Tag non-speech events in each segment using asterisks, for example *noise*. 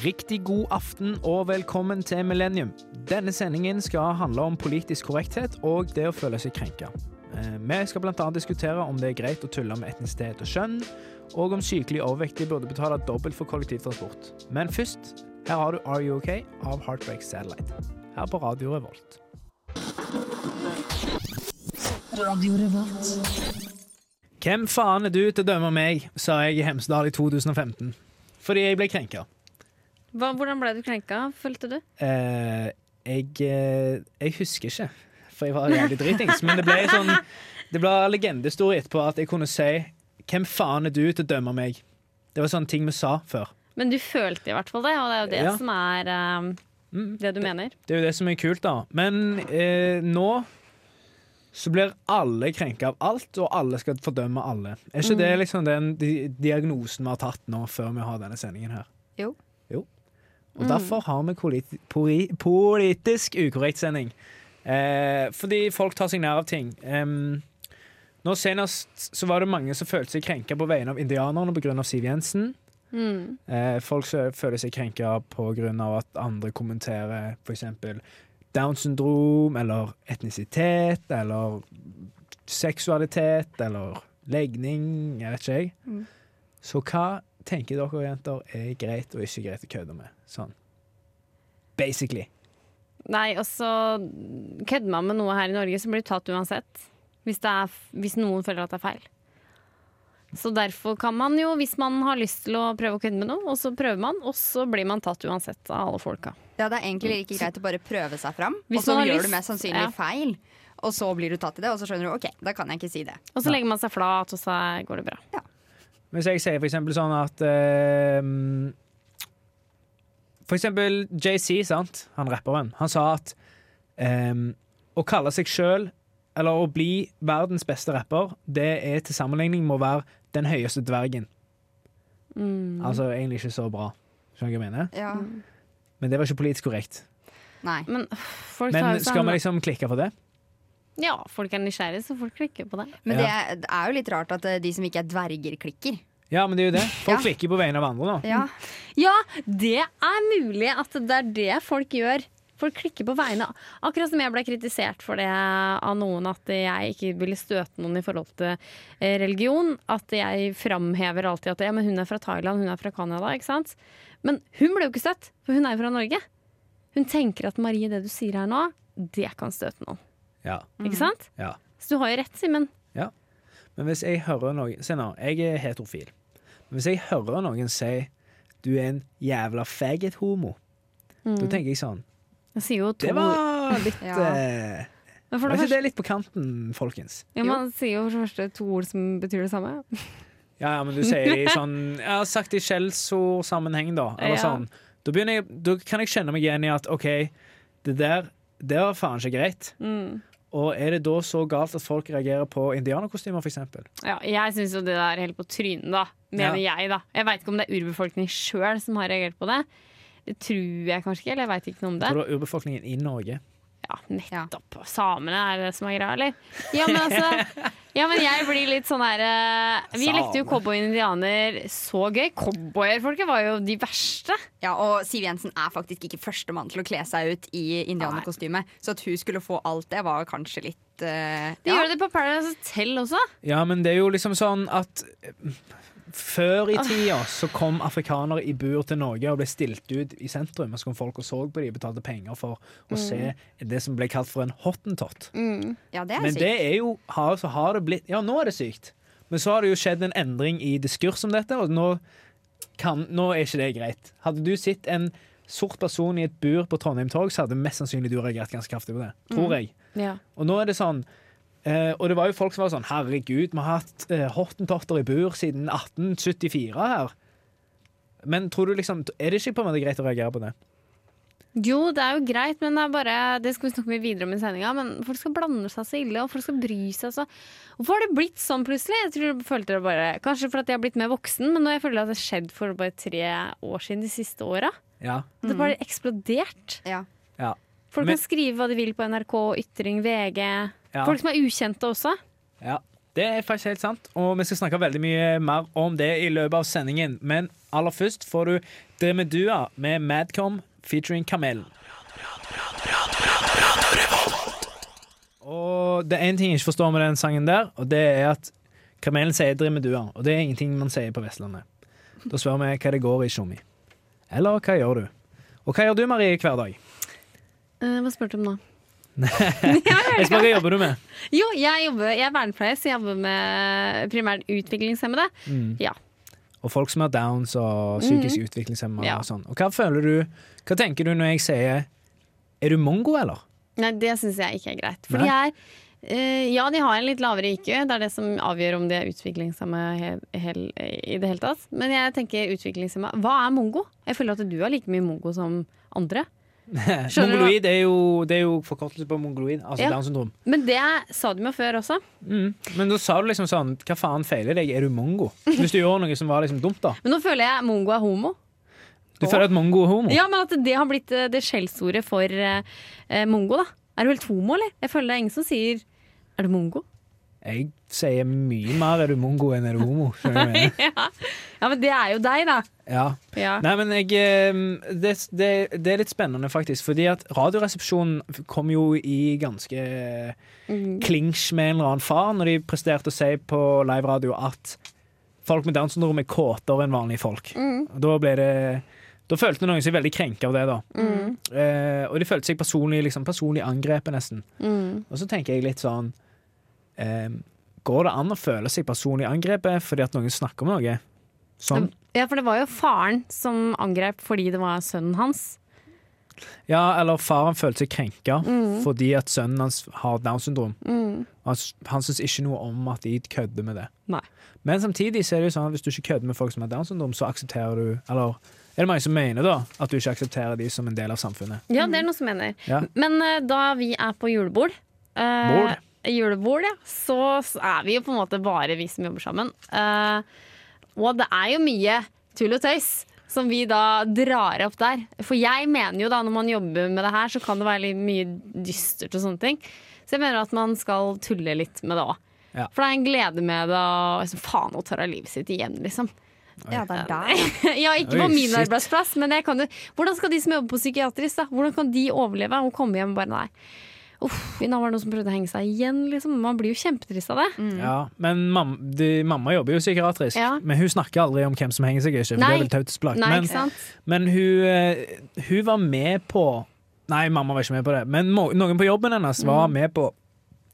Riktig god aften og velkommen til Millennium. Denne sendingen skal handle om politisk korrekthet og det å føle seg krenka. Eh, Vi skal bl.a. diskutere om det er greit å tulle med etnisitet og kjønn, og om sykelig overvektige burde betale dobbelt for kollektivtransport. Men først, her har du Are You OK av Heartbreak Satellite. Her på Radio Revolt. Hvem faen er du til å dømme meg, sa jeg i Hemsedal i 2015. Fordi jeg ble krenka. Hva, hvordan ble du krenka, følte du? Eh, jeg, eh, jeg husker ikke, for jeg var jævlig dritings. Men det ble sånn Det ble etterpå at jeg kunne si Hvem faen er du til å dømme meg? Det var sånne ting vi sa før. Men du følte i hvert fall det, og det er jo det Ja. som er Mm, det du mener. Det er jo det som er kult, da. Men eh, nå så blir alle krenka av alt, og alle skal fordømme alle. Er ikke det liksom den di diagnosen vi har tatt nå, før vi har denne sendingen her? Jo. Jo. Og derfor har vi politi poli politisk ukorrekt sending. Eh, fordi folk tar seg nær av ting. Em, nå Senest så var det mange som følte seg krenka på vegne av indianerne pga. Siv Jensen. Mm. Eh, folk føler seg krenka pga. at andre kommenterer f.eks. Down syndrom, eller etnisitet, eller seksualitet, eller legning, jeg vet ikke jeg. Mm. Så hva tenker dere jenter er greit og ikke greit å kødde med? Sånn. Basically. Nei, altså Kødder man med noe her i Norge, så blir du tatt uansett. Hvis, det er, hvis noen føler at det er feil. Så derfor kan man jo, hvis man har lyst til å prøve å kødde med noe, og så prøver man, og så blir man tatt uansett av alle folka. Ja, det er egentlig like greit å bare prøve seg fram, Hvis og så gjør lyst, du mest sannsynlig ja. feil. Og så blir du tatt i det, og så skjønner du ok, da kan jeg ikke si det. Og så Ja. legger man seg flat, og så går det bra. Hvis jeg sier for eksempel sånn at uh, For eksempel JC, sant? han rapperen, han sa at um, å kalle seg sjøl, eller å bli verdens beste rapper, det er til sammenligning må være den høyeste dvergen. Mm. Altså egentlig ikke så bra. Skjønner du hva jeg mener? Ja. Men det var ikke politisk korrekt. Nei. Men folk Men skal vi liksom klikke for det? Ja, folk er nysgjerrige, så folk klikker på det. Men Ja. det, er, det er jo litt rart at eh, de som ikke er dverger, klikker. Ja, men det er jo det. Folk Ja. klikker på vegne av andre, da. Ja. Ja, det er mulig at det er det folk gjør. Folk klikker på vegne av Akkurat som jeg ble kritisert for det av noen, at jeg ikke ville støte noen i forhold til eh, religion. At jeg framhever alltid at ja, men hun er fra Thailand, hun er fra Canada. ikke sant? Men hun ble jo ikke støtt, for hun er jo fra Norge. Hun tenker at Marie, det du sier her nå, det kan støte noen. Ja. Ikke sant? ja. Så du har jo rett, Simen. Men hvis jeg hører noen Se nå, jeg er heterofil. Men hvis jeg hører noen si du er en jævla faggot-homo, da tenker jeg sånn Jeg sier jo to Det var litt Ja. eh, Men for Var det ikke første, det litt på kanten, folkens? ja, Man sier jo for det første to ord som betyr det samme. Ja, ja, men du sier det i *laughs* sånn Jeg har sagt det i skjellsordsammenheng, da. Eller Ja. sånn. Da, jeg, da kan jeg kjenne meg igjen i at OK, det der Det var faen ikke greit. Mm. Og er det da så galt at folk reagerer på indianerkostymer, for eksempel? Ja, jeg syns jo det der er helt på trynet, da. Mener jeg, da. Jeg veit ikke om det er urbefolkningen sjøl som har reagert på det. Det tror jeg kanskje ikke, eller jeg veit ikke noe om det. Tror det er urbefolkningen i Norge? Ja, nettopp. Samene er det som er greia, eller? Ja, men altså *laughs* Ja, men jeg blir litt sånn her eh, Vi Same. lekte jo cowboy og indianer så gøy. Cowboyer-folket var jo de verste. ja, Og Siv Jensen er faktisk ikke førstemann til å kle seg ut i indianerkostyme. Så at hun skulle få alt det, var kanskje litt uh, De ja. gjør det på Paradise Hotel også. Ja, men det er jo liksom sånn at eh, før i tida så kom afrikanere i bur til Norge og ble stilt ut i sentrum. Og så kom folk og så på de og betalte penger for å se det som ble kalt for en hottentott. ja, det er Men sykt. det er jo har, så har det blitt Ja, nå er det sykt. Men så har det jo skjedd en endring i diskurs om dette, og nå, kan, nå er ikke det greit. Hadde du sett en sort person i et bur på Trondheim Torg, så hadde mest sannsynlig du reagert ganske kraftig på det. Tror jeg. Ja. Og nå er det sånn eh, Og det var jo folk som var sånn Herregud, vi har hatt eh, hottentotter i bur siden 1874 her. Men tror du liksom Er det ikke på en måte greit å reagere på det? Jo, det er jo greit, men det er bare Det skal vi snakke mye videre om i sendinga. Men folk skal blande seg så ille, og folk skal bry seg så Hvorfor har det blitt sånn plutselig? Jeg tror jeg følte det bare Kanskje fordi jeg har blitt mer voksen, men nå jeg føler at det har skjedd for bare tre år siden de siste åra. Ja. Det har bare eksplodert. Ja. Folk Men- kan skrive hva de vil på NRK, Ytring, VG. Ja. Folk som er ukjente også. ja. Det er faktisk helt sant, og vi skal snakke veldig mye mer om det i løpet av sendingen. Men aller først får du Dremedua med Madcom featuring Kamelen. Og det er én ting jeg ikke forstår med den sangen der, og det er at Kamelen sier Dremedua, og det er ingenting man sier på Vestlandet. Da spør vi hva det går i, Tjommi. Eller hva gjør du? Og hva gjør du, Marie, hver dag? Eh, hva spurte du om nå? *laughs* *laughs* Jeg hva jobber du med? Jo, jeg, jobber, jeg er vernepleier, så jeg jobber med primært utviklingshemmede. Mm. Ja. Og folk som har downs og psykisk utviklingshemmede Ja. og sånn. Og hva føler du Hva tenker du når jeg sier Er du mongo, eller? Nei, det syns jeg ikke er greit. For Nei. de er eh, Ja, de har en litt lavere IQ. Det er det som avgjør om de er utviklingshemma i det hele tatt. Men jeg tenker utviklingshemma Hva er mongo? Jeg føler at du har like mye mongo som andre. Mongoloid er jo, det er jo forkortelse på mongoloid, altså Ja. Downs syndrom. Men det sa du meg før også. Mm. Men da sa du liksom sånn Hva faen feiler deg? Er du mongo? Hvis du gjør noe som var liksom dumt, da. Men nå føler jeg mongo er homo. Du føler at mongo er homo? Ja, men at det har blitt eh, det skjellsordet for eh, mongo, da. Er du helt homo, eller? Jeg føler det er ingen som sier Er du mongo? Jeg sier mye mer er du mongo enn er du homo. *laughs* Ja. ja, men det er jo deg, da. Ja. Ja. Nei, men jeg eh, det, det, det er litt spennende, faktisk. Fordi at Radioresepsjonen kom jo i ganske klinsj med en eller annen far når de presterte å si på liveradio at folk med Downs syndrom er kåtere enn vanlige folk. Mm. Da ble det da følte noen seg veldig krenka av det. da eh, Og de følte seg personlig, liksom, personlig angrepet, nesten. Mm. Og så tenker jeg litt sånn eh, Går det an å føle seg personlig angrepet fordi at noen snakker om noe? Sånn. Ja, for det var jo faren som angrep fordi det var sønnen hans. Ja, eller faren følte seg krenka fordi at sønnen hans har Downs syndrom. Mm. Han, han syns ikke noe om at de kødder med det. Nei. Men samtidig så er det jo sånn at hvis du ikke kødder med folk som har Downs syndrom, så aksepterer du Eller er det mange som mener da at du ikke aksepterer de som en del av samfunnet? Ja, det er noe som mener. Ja. Men uh, da vi er på julebord uh, Bord. Julebord, ja. Så, så er vi jo på en måte bare vi som jobber sammen. Uh, og det er jo mye tull og tøys som vi da drar opp der. For jeg mener jo da, når man jobber med det her, så kan det være litt mye dystert og sånne ting. Så jeg mener at man skal tulle litt med det òg. Ja. For det er en glede med det Og liksom, Faen, nå tar hun livet sitt igjen, liksom. Ja, det er der. *laughs* ja, ikke på min arbeidsplass, men jeg kan jo Hvordan skal de som jobber på psykiatrisk, da? Hvordan kan de overleve og komme hjem bare nei? Uff, i Nav var det noen som prøvde å henge seg igjen, liksom. Man blir jo kjempetrist av det. Ja, Men mam de, mamma jobber jo psykiatrisk, Ja. men hun snakker aldri om hvem som henger seg. Ikke, for Nei. det er vel tautisplagt. Nei, Men, men hun, eh, hun var med på Nei, mamma var ikke med på det, men noen på jobben hennes var Mm. med på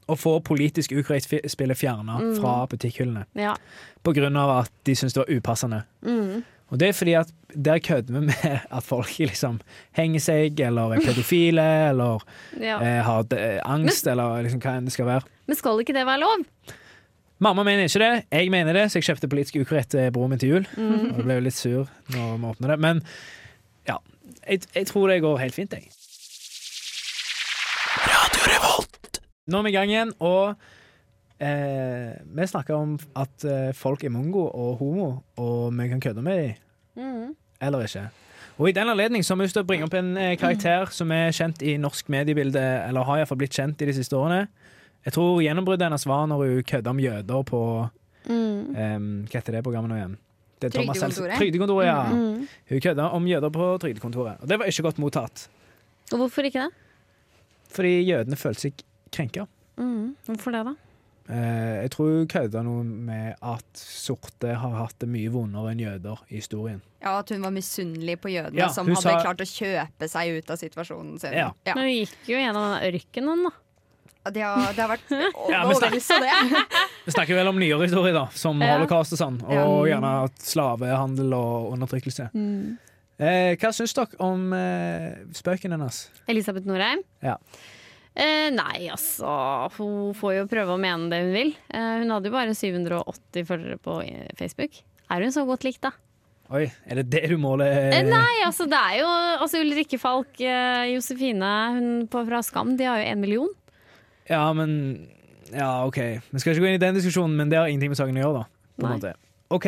å få politisk ukorrekt spillet fjerna Mm. fra butikkhyllene. Ja. På grunn av at de syntes det var upassende. Mm. Og det er fordi at der kødder vi med at folk liksom henger seg, eller er pedofile, eller ja. eh, har de, angst, eller liksom hva enn det skal være. Men skal ikke det være lov? Mamma mener ikke det, jeg mener det, så jeg kjøpte politisk ukorrekt til broren min til jul. Mm. Og ble jo litt sur når vi åpna det. Men ja, jeg, jeg tror det går helt fint, jeg. Nå er vi i gang igjen, og eh, vi snakker om at eh, folk er mongo og homo, og vi kan kødde med dem, Mm. eller ikke. Og i den anledning har vi lyst til å bringe opp en eh, karakter som er kjent i norsk mediebilde, eller har iallfall blitt kjent i de siste årene. Jeg tror gjennombruddet hennes var når hun kødda om jøder på Mm. Em, hva heter det programmet nå igjen? Det Trygdekontoret. Trygdekontoret, ja. Mm. Hun kødda om jøder på Trygdekontoret. Og det var ikke godt mottatt. Og hvorfor ikke det? Fordi jødene følte seg krenka. Mm. Hvorfor det, da? Eh, jeg tror hun kødda noe med at sorte har hatt det mye vondere enn jøder i historien. Ja, At hun var misunnelig på jødene Ja, som hadde sa- klart å kjøpe seg ut av situasjonen sin. Ja. Ja. Men hun gikk jo gjennom ørkenen, da. Det, har, det har vært *laughs* overveldelse, det. *laughs* Vi snakker vel om nyere historie, da, som Ja. holocaust og sånn. Og gjerne slavehandel og undertrykkelse. Eh, hva syns dere om eh, spøken hennes? Elisabeth Norheim? Ja. Eh, nei, altså Hun får jo prøve å mene det hun vil. Eh, hun hadde jo bare 780 følgere på eh, Facebook. Er hun så godt likt, da? Oi, er det det du måler? Eh, nei, altså det er jo altså, Ulrikke Falk, eh, Josefine hun på, fra Skam, de har jo én million. Ja, men Ja, OK. Vi skal ikke gå inn i den diskusjonen, men det har ingenting med saken å gjøre, da. OK.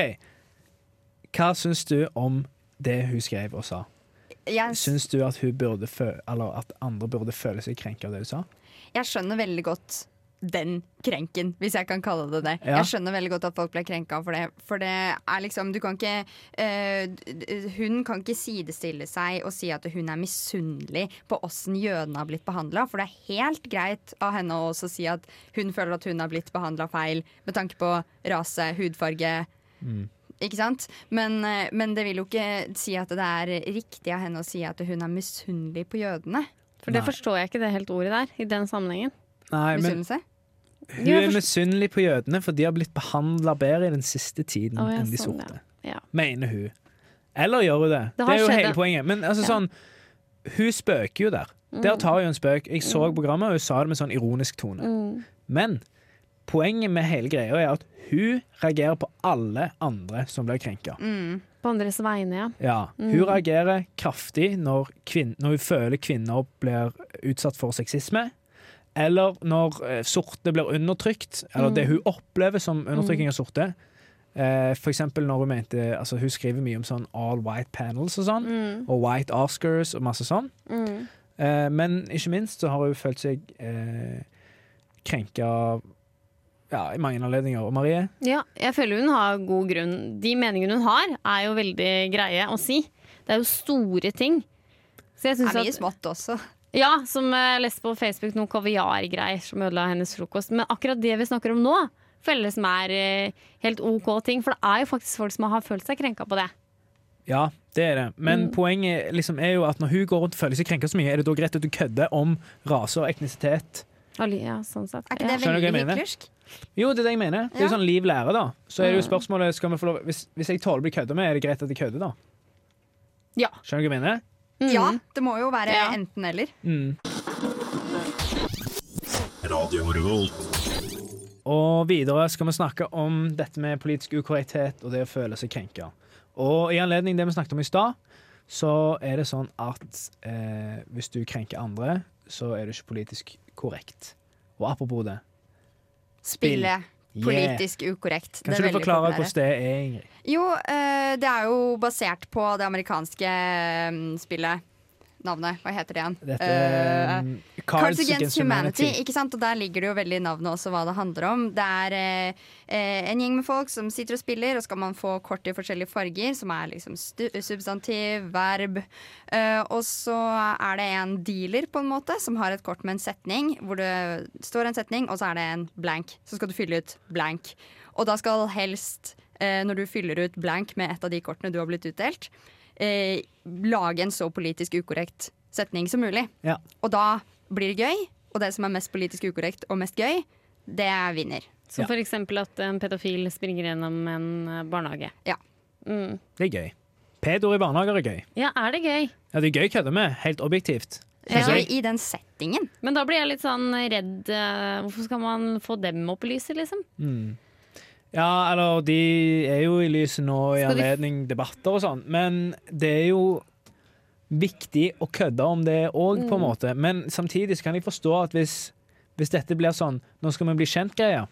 Hva syns du om det hun skrev og sa? Jeg, Syns du at, at andre burde føle seg krenka av det hun sa? jeg skjønner veldig godt den krenken, hvis jeg kan kalle det det. Ja. Jeg skjønner veldig godt at folk ble krenka for det. For det er liksom Du kan ikke d- Hun kan ikke sidestille seg og si at hun er misunnelig på åssen jødene har blitt behandla. For det er helt greit av henne å også si at hun føler at hun har blitt behandla feil med tanke på rase, hudfarge. Ikke sant? Men, eh, men det vil jo ikke si at det er riktig av henne å si at hun er misunnelig på jødene. For det Nei. forstår jeg ikke det helt ordet der, i den sammenhengen. Nei, men Misunnelse? hun er misunnelig på jødene, for de har blitt behandla bedre i den siste tiden oh, ja, enn de sånn, sorte. Ja. Mener hun. Eller gjør hun det? Det Det, er jo skjedd, hele ja. poenget. Men altså Ja. Mm. sånn Hun spøker jo der. Der tar hun en spøk. Jeg så programmet, og hun sa det med sånn ironisk tone. Mm. Men poenget med hele greia er at hun reagerer på alle andre som blir krenka. Mm. På andres vegne, ja. Ja, Mm. hun reagerer kraftig når, når hun føler kvinner blir utsatt for sexisme. Eller når eh, sorte blir undertrykt, eller Mm. det hun opplever som undertrykking av sorte. Eh, for eksempel når hun mente altså Hun skriver mye om sånn all white panels og sånn. Mm. Og white Oscars og masse sånn. Mm. Eh, men ikke minst så har hun følt seg eh, krenka ja, i mange anledninger. Og Marie? Ja, jeg føler hun har god grunn. De meningene hun har, er jo veldig greie å si. Det er jo store ting. Så jeg Det er mye at, smått også. ja, som jeg leste på Facebook, noen kaviargreier som ødela hennes frokost. Men akkurat det vi snakker om nå, føler jeg som er eh, helt OK ting. For det er jo faktisk folk som har følt seg krenka på det. Ja, det er det. Men Mm. poenget liksom er jo at når hun går rundt og føler seg krenka så mye, er det da greit at du kødder om rase og etnisitet? Ja, sånn sett. Er ikke det veldig mener? hyklersk? Jo, det er det jeg mener. Det er jo sånn liv lærer, da. Så er det jo Mm. spørsmålet skal vi få lov, hvis, hvis jeg tåler å bli kødda med, er det greit at jeg kødder, da? Ja. Skjønner du hva jeg mener? Mm. Ja, det må jo være Ja. enten eller. Mm. Og videre skal vi snakke om dette med politisk ukorrekthet og det å føle seg krenka. Og i anledning det vi snakket om i stad, så er det sånn at eh, hvis du krenker andre, så er du ikke politisk korrekt. Og apropos det Spill. Spille. Politisk ukorrekt. Kan ikke du forklare populære. hvordan det er, Ingrid? Jo, eh, det er jo basert på det amerikanske eh, spillet. Navnet, hva heter det igjen? Dette uh, Cards Against Humanity. Ikke sant? Og Der ligger det jo veldig i navnet også hva det handler om. Det er eh, en gjeng med folk som sitter og spiller, og skal man få kort i forskjellige farger, som er liksom substantiv, verb. Uh, og så er det en dealer på en måte som har et kort med en setning, hvor det står en setning, og så er det en blank. Så skal du fylle ut blank. Og da skal helst, når du fyller ut blank med et av de kortene du har blitt utdelt, eh, lage en så politisk ukorrekt setning som mulig. Ja. Og da blir det gøy, og det som er mest politisk ukorrekt og mest gøy, det er vinner. Som Ja. for eksempel at en pedofil springer gjennom en eh, barnehage. Ja. Mm. Det er gøy. Pedoer i barnehager er gøy. Ja, er det gøy? Ja, det er gøy å kødde med, helt objektivt. Ja. I den settingen. Men da blir jeg litt sånn redd. eh, Hvorfor skal man få dem opp i lyset, liksom? Mm. Ja, eller de er jo i lyset nå i anledning debatter og sånn, men det er jo viktig å kødde om det òg, på en Mm. måte. Men samtidig kan jeg forstå at hvis, hvis dette blir sånn Nå skal vi bli kjent-greia,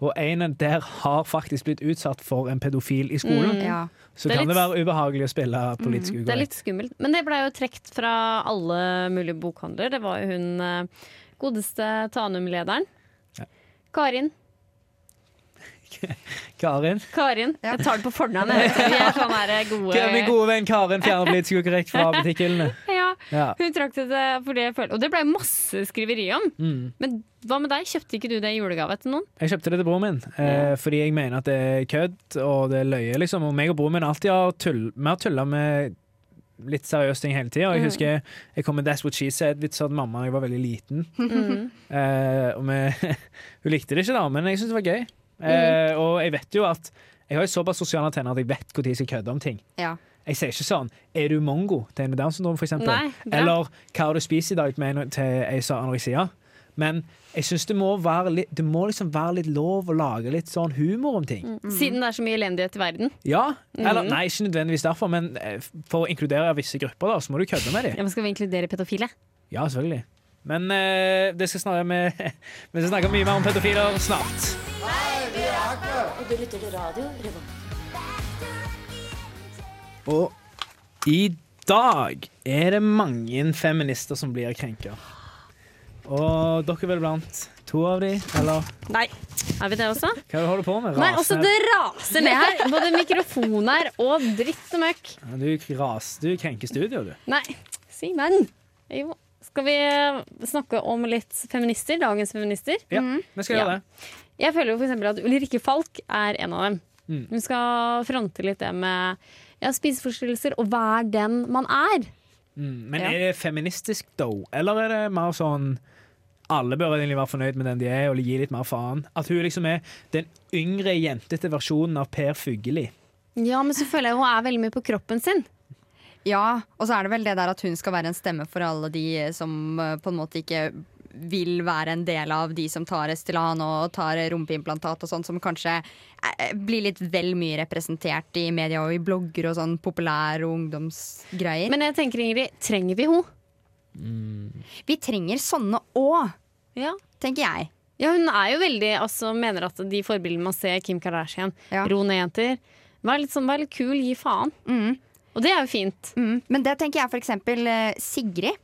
og en der har faktisk blitt utsatt for en pedofil i skolen, Mm. Ja. så Det kan kan det være ubehagelig å spille politisk Det er litt skummelt. Men det blei jo trukket fra alle mulige bokhandler. Det var jo hun eh, godeste Tanum-lederen. Ja. Karin. *laughs* Karin? Karin. Ja. Jeg tar det på fornavn. jeg vet ikke. Vi er sånn her gode Min gode venn Karin fjerner politisk ukorrekt fra butikkhyllene. Ja, Ja. hun trakk det fordi jeg følte. Og det ble masse skriveri om. Mm. Men hva med deg? Kjøpte ikke du det i julegave til noen? Jeg kjøpte det til broren min, eh, fordi jeg mener at det er kødd og det er løye. Liksom. Og meg og broren min alltid har tull, vi tulla med litt seriøse ting hele tida. Jeg Mm. husker jeg kom med That's What She Said-vitser til mamma da jeg var veldig liten. Mm. Eh, og vi, *laughs* hun likte det ikke, da, men jeg syntes det var gøy. Eh, Mm. og jeg vet jo at jeg har jo såpass sosiale antenner at jeg vet når jeg skal kødde om ting. Ja. Jeg sier ikke sånn 'Er du mongo?' til en med Downs syndrom, eksempel. Eller 'Hva har du spist i dag?' med en til ei som har anoreksia. Men jeg syns det må litt Det må liksom være litt lov å lage litt sånn humor om ting. Mm. Siden det er så mye elendighet i verden. Ja, eller Mhm. nei, ikke nødvendigvis derfor, men eh, for å inkludere visse grupper, da, så må du kødde med dem. Ja, men skal vi inkludere pedofile? Ja, selvfølgelig. Men eh, det skal snakke med, *laughs* vi skal snakke mye mer om pedofiler snart. Og du lytter til radio Revolt. Og i dag er det mange feminister som blir krenka. Og dere er vel blant to av de, eller Nei. Er vi det også? hva er det du holder på med? Nei, også det raser ned her. Både mikrofon her og dritt og møkk. Du, ras, du krenker studio, du. Nei, Simen. Jo. Skal vi snakke om litt feminister? Dagens feminister? Ja, vi skal Ja. gjøre det. Jeg føler jo for eksempel at Ulrikke Falk er en av dem. Mm. Hun skal fronte litt det med ja, spiseforstyrrelser og være den man er. Mm, men Ja. er det feministisk, though? Eller er det mer sånn alle bør egentlig være fornøyd med den de er, og gi litt mer faen? At hun liksom er den yngre, jentete versjonen av Per Fugelli. Ja, men så føler jeg hun er veldig mye på kroppen sin. Ja, og så er det vel det der at hun skal være en stemme for alle de som eh, på en måte ikke vil være en del av de som tar Estelan og tar rumpeimplantat og sånn, som kanskje eh, blir litt vel mye representert i media og i blogger og sånn populære ungdomsgreier. Men jeg tenker, Ingrid, trenger vi henne? vi trenger sånne òg, Ja. tenker jeg. ja, hun er jo veldig altså, Mener at de forbildene man ser, Kim Kardashian, Ja. ro ned jenter Vær litt, sånn, vær litt kul, gi faen. Mm. Og det er jo fint. Mm. Men det tenker jeg for eksempel eh, Sigrid.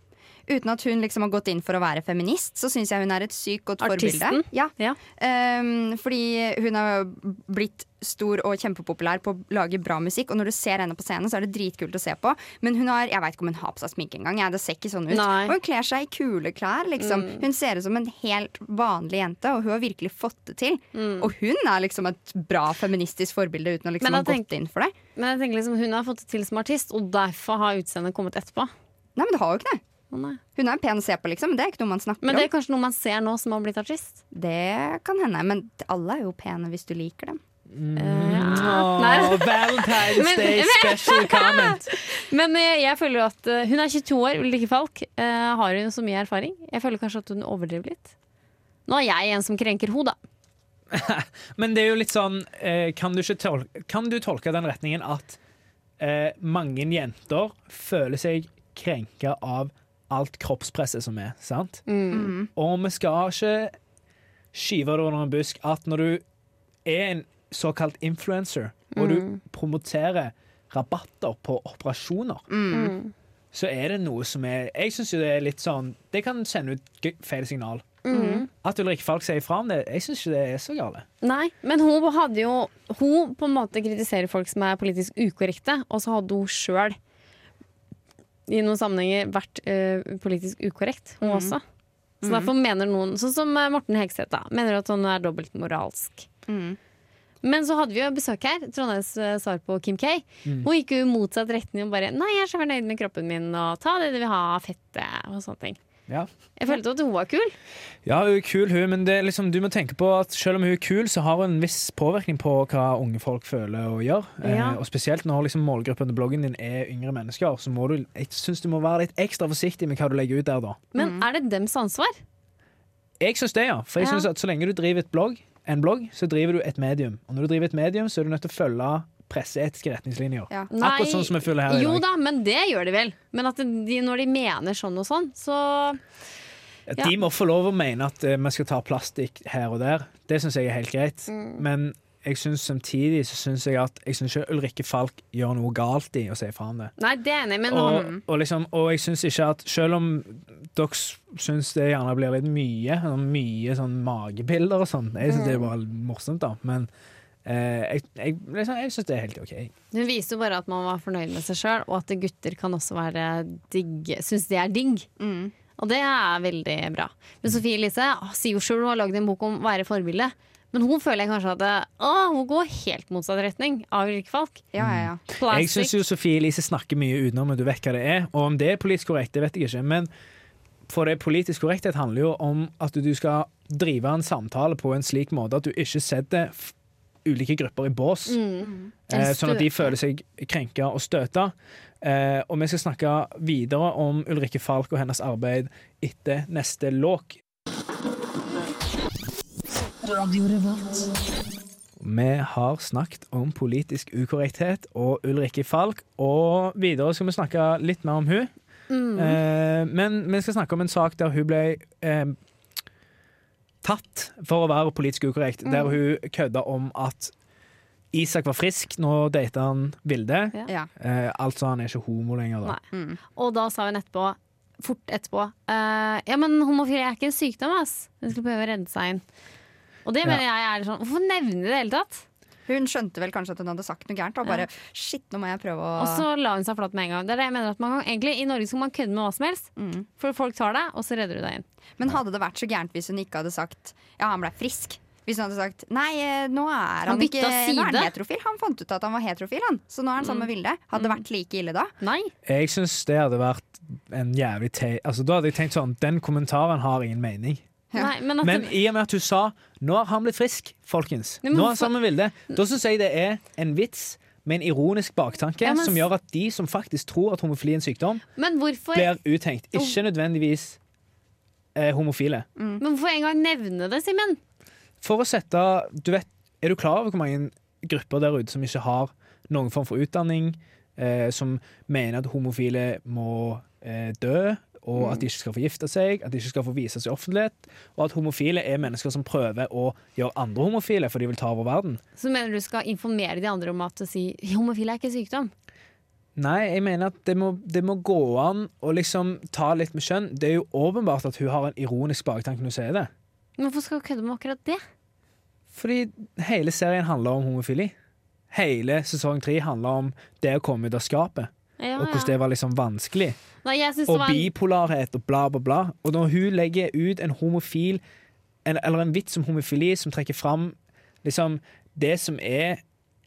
Uten at hun liksom har gått inn for å være feminist, så syns jeg hun er et sykt godt Artisten? forbilde. Ja. Ja. Um, fordi hun har blitt stor og kjempepopulær på å lage bra musikk. Og når du ser henne på scenen, så er det dritkult å se på. Men hun har, jeg veit ikke om hun har på seg sminke engang. Ja, det ser ikke sånn ut. Nei. Og hun kler seg i kule klær. Liksom. Mm. Hun ser ut som en helt vanlig jente, og hun har virkelig fått det til. Mm. Og hun er liksom et bra feministisk forbilde uten å liksom ha gått inn for det. Men jeg tenker liksom, hun har fått det til som artist, og derfor har utseendet kommet etterpå. Nei, men det har jo ikke det. Nei. Hun er pen å se på, liksom. Men det er ikke noe man snakker om. Men det om. er kanskje noe man ser nå som har blitt artist? Det kan hende, men alle er jo pene hvis du liker dem. Mm. Uh, Åh, Valentine's Men- Day men- *laughs* special comment! Men eh, jeg føler jo at eh, hun er 22 år, Ulrikke Falk. Uh, har hun så mye erfaring? Jeg føler kanskje at hun overdriver litt. Nå er jeg en som krenker henne, da. *laughs* Men det er jo litt sånn eh, kan, du ikke tolke, kan du tolke den retningen at uh, mange jenter føler seg krenka av alt kroppspresset som er, sant? Mm. Og vi skal ikke skyve det under en busk at når du er en såkalt influencer, og du promoterer rabatter på operasjoner, Mm. så er det noe som er Jeg syns jo det er litt sånn Det kan sende ut feil signal. Mm. At Ulrikke Falk sier fra om det, jeg syns ikke det er så gale. Nei, men hun hadde jo Hun på en måte kritiserer folk som er politisk ukorrekte, og så hadde hun sjøl i noen sammenhenger vært eh, politisk ukorrekt, hun også. Så derfor mener noen, sånn som eh, Morten Hegseth, da, mener at hun er dobbeltmoralsk. Mm. Men så hadde vi jo besøk her. Trondheims eh, svar på Kim K. Hun gikk jo i motsatt retning og bare 'Nei, jeg er så fornøyd med kroppen min', og 'ta det du vil ha, fette', og sånne ting. Ja. Jeg følte at hun var kul. Ja, hun er kul, hun, men det er liksom, du må tenke på at selv om hun er kul, så har hun en viss påvirkning på hva unge folk føler og gjør. Ja. Eh, og spesielt når liksom, målgruppen til bloggen din er yngre mennesker, så må du, jeg synes du må være litt ekstra forsiktig med hva du legger ut der da. Men er det dems ansvar? Jeg syns det, ja. For jeg Ja. synes at så lenge du driver et blogg, en blogg, så driver du et medium. Og når du driver et medium, så er du nødt til å følge presseetiske retningslinjer. Ja. Akkurat sånn som vi føler her i dag. Jo da, men det gjør de vel. Men at de, når de mener sånn og sånn, så ja. De må få lov å mene at eh, vi skal ta plastikk her og der. Det syns jeg er helt greit. Mm. Men jeg synes samtidig så synes jeg at Jeg synes ikke Ulrikke Falk gjør noe galt i å si fra om det. Nei, det er enig men Og, og, liksom, og jeg syns ikke at Selv om dere syns det gjerne blir litt mye, sånn mye sånn magebilder og sånn Jeg syns det er bare morsomt, da. Men jeg, jeg, liksom, jeg syns det er helt OK. hun viser jo bare at man var fornøyd med seg sjøl, og at gutter kan også være digg, syns det er digg. Mm. Og det er veldig bra. Men Sofie Elise ah, sier jo sjøl hun har lagd en bok om å være forbilde. Men hun føler jeg kanskje at det- å, hun går helt motsatt retning av Ulrikke Falk. Ja, ja, ja. Jeg syns jo Sofie Elise snakker mye utenom, og du vet hva det er. Og om det er politisk korrekt, det vet jeg ikke. Men for det politisk korrekthet handler jo om at du skal drive en samtale på en slik måte at du ikke setter ulike grupper i bås. Mm. Eh, sånn at de føler seg krenka og støta. Eh, og vi skal snakke videre om Ulrikke Falk og hennes arbeid etter neste låk. Vi har snakket om politisk ukorrekthet og Ulrikke Falk, og videre skal vi snakke litt mer om hun. Mm. Eh, men vi skal snakke om en sak der hun ble eh, tatt for å være politisk ukorrekt. Der hun kødda om at Isak var frisk, nå data han Vilde. Ja. ja. Eh, altså han er ikke homo lenger, da. Mm. Og da sa hun etterpå fort etterpå eh, Ja, men homofili er ikke en sykdom, ass. Hun skulle prøve å redde seg inn. Og det Ja. mener jeg er sånn Hvorfor nevne det i det hele tatt? Hun skjønte vel kanskje at hun hadde sagt noe gærent. Og bare shit, nå må jeg prøve å Og så la hun seg flat med en gang. Det er det jeg mener at man kan, egentlig I Norge skal man kødde med hva som helst. Mm. For folk tar det, og så redder du deg inn. Men hadde det vært så gærent hvis hun ikke hadde sagt ja, han ble frisk? Hvis hun hadde sagt nei, eh, nå er han, Han ikke Nå er han heterofil. Han fant ut at han var heterofil, han. Så nå er han sammen med Vilde. Hadde det vært like ille da? Nei. Jeg syns det hadde vært en jævlig te... Altså, da hadde jeg tenkt sånn Den kommentaren har ingen mening. Ja. Nei men at Men i og med at hun sa 'nå har han blitt frisk', folkens. Nei, men Nå er han sammen med Vilde. Da syns jeg det er en vits med en ironisk baktanke Ja, men- som gjør at de som faktisk tror at homofili er en sykdom, men hvorfor blir uthengt. Ikke nødvendigvis eh, homofile. Men hvorfor en gang nevne det, Simen? For å sette du vet, Er du klar over hvor mange grupper der ute som ikke har noen form for utdanning, eh, som mener at homofile må eh, dø, og at de ikke skal få gifte seg, at de ikke skal få vise seg i offentlighet, og at homofile er mennesker som prøver å gjøre andre homofile, for de vil ta over verden? Så mener du skal informere de andre om at å si homofile er ikke sykdom? Nei, jeg mener at det må, det må gå an å liksom ta litt med skjønn. Det er jo åpenbart at hun har en ironisk baktanke når hun sier det. Men hvorfor skal hun kødde med akkurat det? Fordi hele serien handler om homofili. Hele sesong tre handler om det å komme ut av skapet, Ja, og hvordan det var liksom vanskelig. Nei, det Og var bipolarhet og bla, bla, bla. Og når hun legger ut en homofil en, Eller en vits om homofili som trekker fram liksom det som er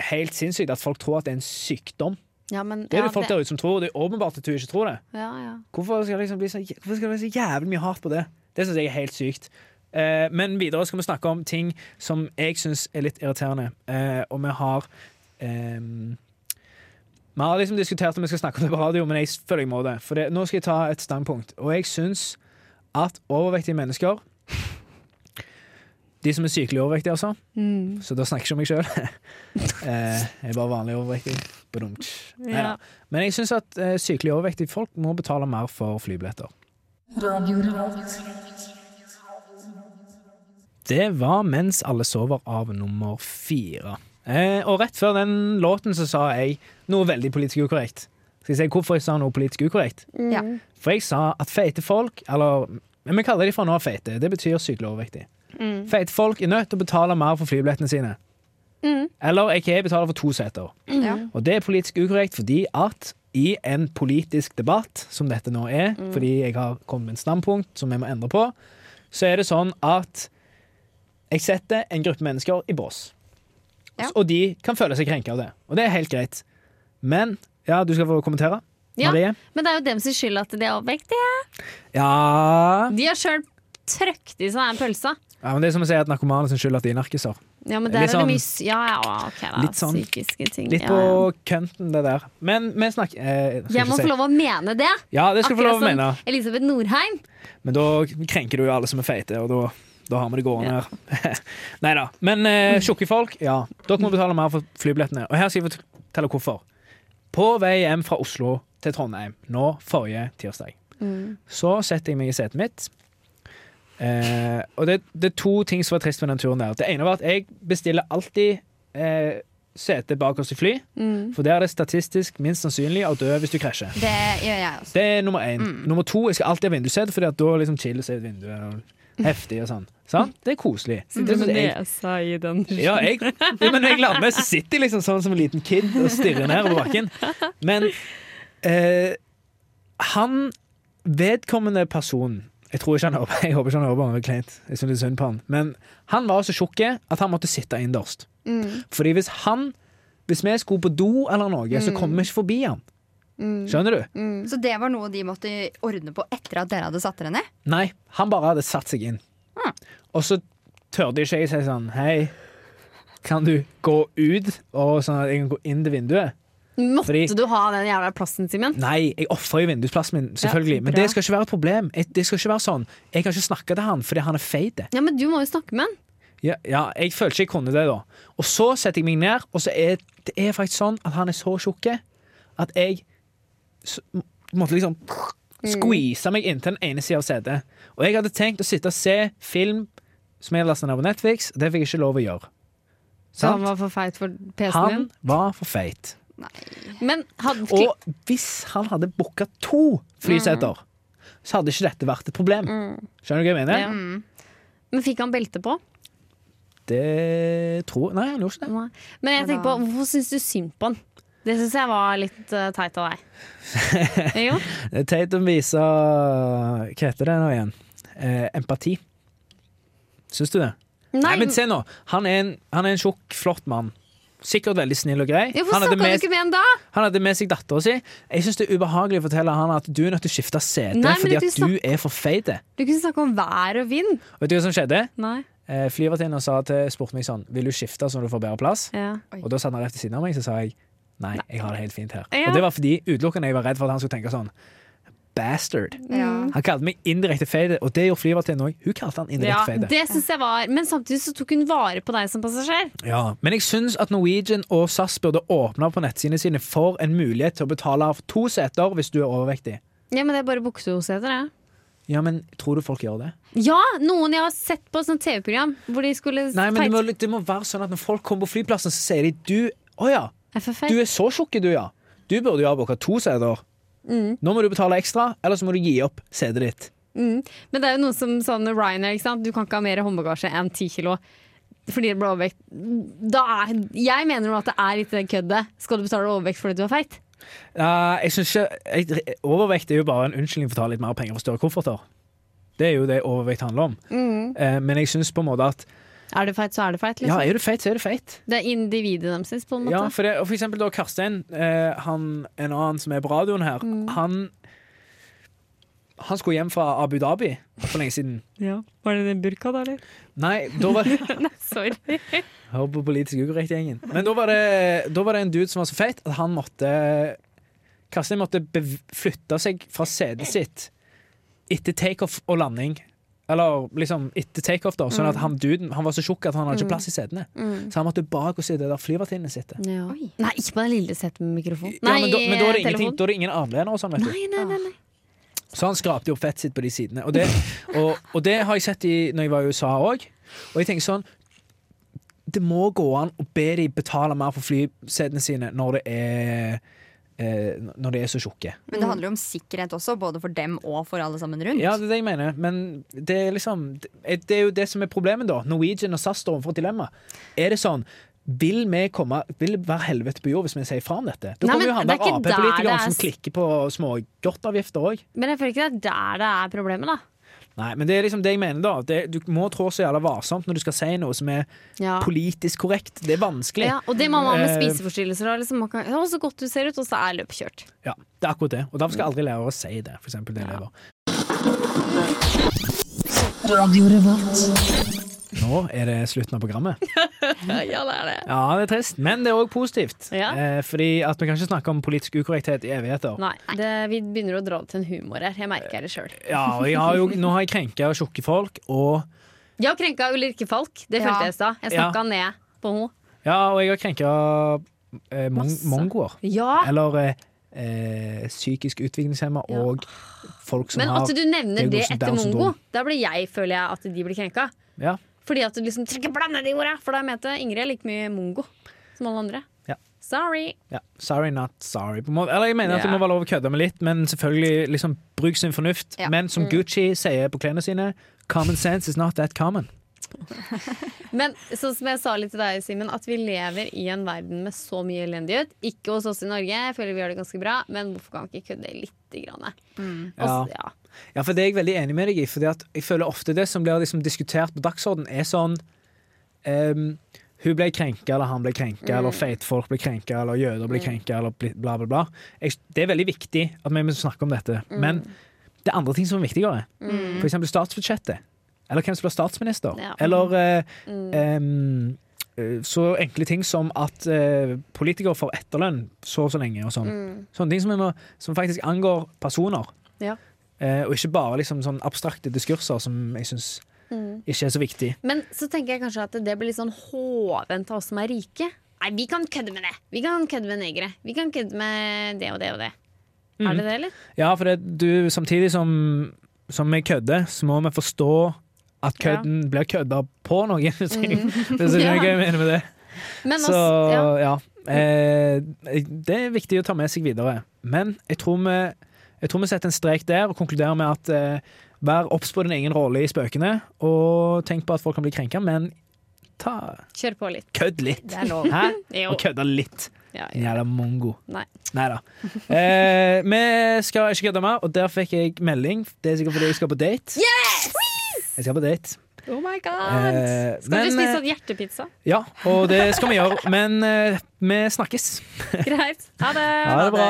helt sinnssykt, at folk tror at det er en sykdom. ja, men, Det er ja, det folk der ute som tror, og det er åpenbart at hun ikke tror det. Ja, ja. Hvorfor skal det liksom bli så, hvorfor skal det bli så jævlig mye hat på det? Det syns jeg er helt sykt. Eh, men videre skal vi snakke om ting som jeg syns er litt irriterende. Eh, og vi har eh, Vi har liksom diskutert om vi skal snakke om det på radio, men jeg føler jeg må det. For det, nå skal jeg ta et standpunkt. Og jeg syns at overvektige mennesker De som er sykelig overvektige, altså. Mm. Så da snakker jeg ikke om meg sjøl. *laughs* eh, jeg er bare vanlig overvektig. Ja. Men jeg syns at eh, sykelig overvektige folk må betale mer for flybilletter. Det var 'Mens alle sover' av nummer fire. Eh, og rett før den låten så sa jeg noe veldig politisk ukorrekt. Skal jeg si hvorfor jeg sa noe politisk ukorrekt? Ja. For jeg sa at feite folk, eller vi kaller de for nå feite, det betyr sykelig overvektig. Mm. Feite folk er nødt til å betale mer for flybillettene sine. Mm. Eller ikke betaler for to seter. Mm. Og det er politisk ukorrekt fordi at i en politisk debatt, som dette nå er, fordi jeg har kommet med en standpunkt som jeg må endre på, så er det sånn at jeg setter en gruppe mennesker i bås. Ja. Og de kan føle seg krenka av det. Og det er helt greit. Men ja, du skal få kommentere. Ja. Marie? Men det er jo dem sin skyld at de er overvektige. Ja De har sjøl trøkt i seg den pølsa. Ja, men Det er som å si at narkomane sin skyld at de er narkiser. Ja, men der Litt er det sånn- mye s- Ja, ja, okay, da. litt sånn- Psykiske ting. Litt på ja. kønten, det der. Men vi snakker eh, Jeg må si- få lov å mene det. Ja, det skal Akkurat få lov å mene. som Elisabeth Norheim. Men da krenker du jo alle som er feite, og da, da har vi det gående her. *laughs* Nei da. Men eh, tjukke folk, ja. Dere må betale mer for flybillettene. Og her skal jeg fortelle hvorfor. På vei hjem fra Oslo til Trondheim nå forrige tirsdag, så setter jeg meg i setet mitt. Eh, og det, det er to ting som var trist med den turen der. Det ene var at jeg bestiller alltid eh, sete oss i fly, for der er det statistisk minst sannsynlig å dø hvis du krasjer. Det gjør jeg også. Det er nummer én. Nummer to, jeg skal alltid ha vindussete, at da liksom chiller seg ut vinduet. Og *laughs* heftig og sånn. Sant? Det er koselig. Sitter med nesa i den. ja, jeg, ja, men jeg lar meg, så sitter jeg liksom sånn som en liten kid og stirrer ned over bakken. Men eh, han vedkommende personen Jeg tror ikke han på, jeg håper ikke han hører på, er kleint. Jeg synes det er synd på han. Men han var så tjukk at han måtte sitte innerst. Fordi hvis han Hvis vi skulle på do eller noe, så kommer vi ikke forbi han. Skjønner du? Så det var noe de måtte ordne på etter at dere hadde satt dere ned? Nei, han bare hadde satt seg inn. Og så tørde ikke jeg si sånn Hei, kan du gå ut, og sånn at jeg kan gå inn til vinduet? Måtte Fordi- du ha den jævla plassen, Simen? Nei, jeg ofrer jo vindusplassen min, selvfølgelig. Ja, men det skal ikke være et problem. Det skal ikke være sånn Jeg kan ikke snakke til han fordi han er feit. Ja, men du må jo snakke med han. Ja, ja, jeg føler ikke jeg kunne det, da. Og så setter jeg meg ned, og så er det er faktisk sånn at han er så tjukk at jeg så, måtte liksom squeeze meg inntil den ene sida av setet. Og jeg hadde tenkt å sitte og se film som jeg lasta ned på Netflix, og det fikk jeg ikke lov å gjøre. Så han var for feit for PC-en din? Han var for feit. Men hadde Og hvis han hadde booka to flyseter, så hadde ikke dette vært et problem. Skjønner du hva jeg mener? Ja. Men fikk han belte på? Det tror Nei, han gjorde ikke det. Nei. Men jeg tenker på, hvorfor syns du synd på han? Det syns jeg var litt uh, teit av deg. *laughs* jo. Det er teit å vise Hva heter det nå igjen? Eh, empati. Syns du det? Nei, men se nå. Han er en, han er en tjukk, flott mann. Sikkert veldig snill og grei. Hvorfor Han hadde, du med, ikke med han da? han hadde med seg dattera si. Jeg syns det er ubehagelig å fortelle han at du er nødt til å skifte sete Nei, fordi at du er for feit. Du kunne snakke om vær og vind. Vet du hva som skjedde? Nei. Eh, Flyvertinna spurte meg sånn Vil du skifte så du får bedre plass? Ja. Og da satt han rett ved siden av meg, så sa jeg nei, jeg har det helt fint her. Ja. Og det var fordi utelukkende jeg var redd for at han skulle tenke sånn Bastard. Ja. Han kalte meg indirekte feide, og det gjorde flyvertinnen òg. Hun kalte han indirekte feit. det synes jeg var Men samtidig så tok hun vare på deg som passasjer. Ja, men jeg syns at Norwegian og SAS burde åpne på nettsidene sine for en mulighet til å betale for to seter hvis du er overvektig. Ja, men det er bare bukseseter, det. Ja, men tror du folk gjør det? Ja, noen jeg har sett på sånn TV-program hvor de skulle Nei, men det må, det må være sånn at når folk kommer på flyplassen, så sier de du Å ja, Feit. du er så tjukk, du, ja. Du burde jo ha booka to seter. Mm. Nå må du betale ekstra, eller så må du gi opp setet ditt. Mm. Men det er jo noe som sånn Ryanair, ikke sant? Du kan ikke ha mer håndbagasje enn 10 kilo. Fordi det blir overvekt. Da er, jeg mener jo at det er litt det køddet. Skal du betale overvekt fordi du er feit? Uh, jeg synes ikke jeg, Overvekt er jo bare en unnskyldning for å ta litt mer penger for større kofferter. Det er jo det overvekt handler om. Eh, men jeg syns på en måte at Er du feit, så er du feit. ja, Liksom. er du feit, så er du feit. Det er individet deres, på en måte. Ja, for, det, og for eksempel da Karstein, eh, han, en annen som er på radioen her, Mm. han han skulle hjem fra Abu Dhabi for lenge siden. *laughs* Ja. Var det den burka, da, eller? Nei, da var *laughs* Sorry. *laughs* Hør på politisk ukorrekt-gjengen. Men da var, det, da var det en dude som var så feit at han måtte Karstein måtte bev- flytte seg fra setet sitt etter takeoff og landing. Eller liksom etter takeoff, da. Sånn at han duden han var så tjukk at han hadde ikke plass i setene. Så han måtte bak og sitte der flyvertinnene sitter. Ja. Nei, ikke på det lille setet med mikrofon. Ja, men, da, men da, er det telefon. da er det ingen armlener og sånn, vet du. Nei, nei, nei, nei. Så han skrapte jo fett sitt på de sidene. Og det, *laughs* og, og det har jeg sett i, når jeg var i USA òg. Og jeg tenker sånn Det må gå an å be de betale mer for flysetene sine når det er eh, Når de er så tjukke. Men det handler jo om sikkerhet også, både for dem og for alle sammen rundt. Ja, det er det jeg mener. Men det er liksom Det det er jo det som er problemet, da. Norwegian og SAS står overfor et dilemma. Er det sånn vil vi komme, vil det være helvete på jord hvis vi sier fra om dette? Da kommer jo han er der Ap-politikeren er som klikker på smågodtavgifter òg. Men jeg føler ikke det er der det er problemet, da. Nei, men det er liksom det jeg mener da det, Du må trå så jævla varsomt når du skal si noe som er Ja. politisk korrekt. Det er vanskelig. Ja, og det må man med Eh, spiseforstyrrelser. da, Liksom, man kan, å, så godt du ser ut, og så er løpet kjørt. Ja, det er akkurat det. Og derfor skal aldri lærere si det. For eksempel det elever. Nå er det slutten av programmet. *laughs* Ja, det er det. Ja, det er trist, men det er òg positivt. Ja. Eh, fordi at vi kan ikke snakke om politisk ukorrekthet i evigheter. Nei, det, vi begynner å dra det til en humor her. Jeg merker det sjøl. Ja, og jeg har jo, nå har jeg krenka tjukke folk, og Jeg har krenka Ulrikke Falk. Det Ja. følte jeg i stad. Jeg snakka ned på henne. Ja, og jeg har krenka eh, mon mongoer. Ja, Eller eh, eh, psykisk utviklingshemma Ja. og folk som har men at du nevner det etter mongo, da blir jeg, føler jeg, at de blir krenka. Ja. Fordi at du liksom trenger blande de orda. For da mente Ingrid like mye mongo som alle andre. Ja. Sorry. Ja, sorry, not sorry. På måte. Eller jeg mener at det må være lov å kødde med litt, men selvfølgelig liksom, bruk sin fornuft. Ja. Men Mm. som Gucci sier på klærne sine, common sense is not that common. *laughs* Men sånn som jeg sa litt til deg, Simen, at vi lever i en verden med så mye elendighet. Ikke hos oss i Norge, jeg føler vi gjør det ganske bra, men hvorfor kan vi ikke kødde lite grann? Og Ja. ja. Ja, for det er jeg veldig enig med deg i. Fordi at jeg føler ofte det som blir liksom diskutert på dagsorden, er sånn um, Hun ble krenka, eller han ble krenka, Mm. eller feitfolk ble krenka, eller jøder ble krenka, eller bla, bla, bla. Jeg, det er veldig viktig at vi må snakke om dette. Mm. Men det er andre ting som er viktigere. For eksempel statsbudsjettet. Eller hvem som blir statsminister. Ja. Eller uh, Mm. eh, så enkle ting som at eh, politikere får etterlønn så og så lenge. og sånn. Mm. Sånne ting som, må, som faktisk angår personer. Ja. Eh, og ikke bare liksom sånn abstrakte diskurser som jeg syns Mm. ikke er så viktig. Men så tenker jeg kanskje at det blir litt sånn hovent av oss som er rike. Nei, vi kan kødde med det! Vi kan kødde med negere. Vi kan kødde med det og det og det. Er det det, eller? Ja, for det, du, samtidig som, som vi kødder, så må vi forstå at kødden blir kødda på noen. Hvis hvis jeg skjønner hva jeg mener med det. Men Så ja. ja. Eh, det er viktig å ta med seg videre. Men jeg tror vi Jeg tror vi setter en strek der og konkluderer med at eh, vær obs på din egen rolle i spøkene, og tenk på at folk kan bli krenka, men ta Kjør på litt. kødd litt. Det er lov. Hæ? *laughs* Og kødda litt. Ja, ja. Jævla mongo. Nei. Neida. Eh, vi skal ikke kødde mer, og der fikk jeg melding. Det er sikkert fordi jeg skal på date. Yes! Jeg skal på date. Oh my god! Eh, Skal men, du spise eh, sånn hjertepizza? Ja, og det skal vi gjøre. Men eh, vi snakkes. Greit. Ha det! Ha det bra.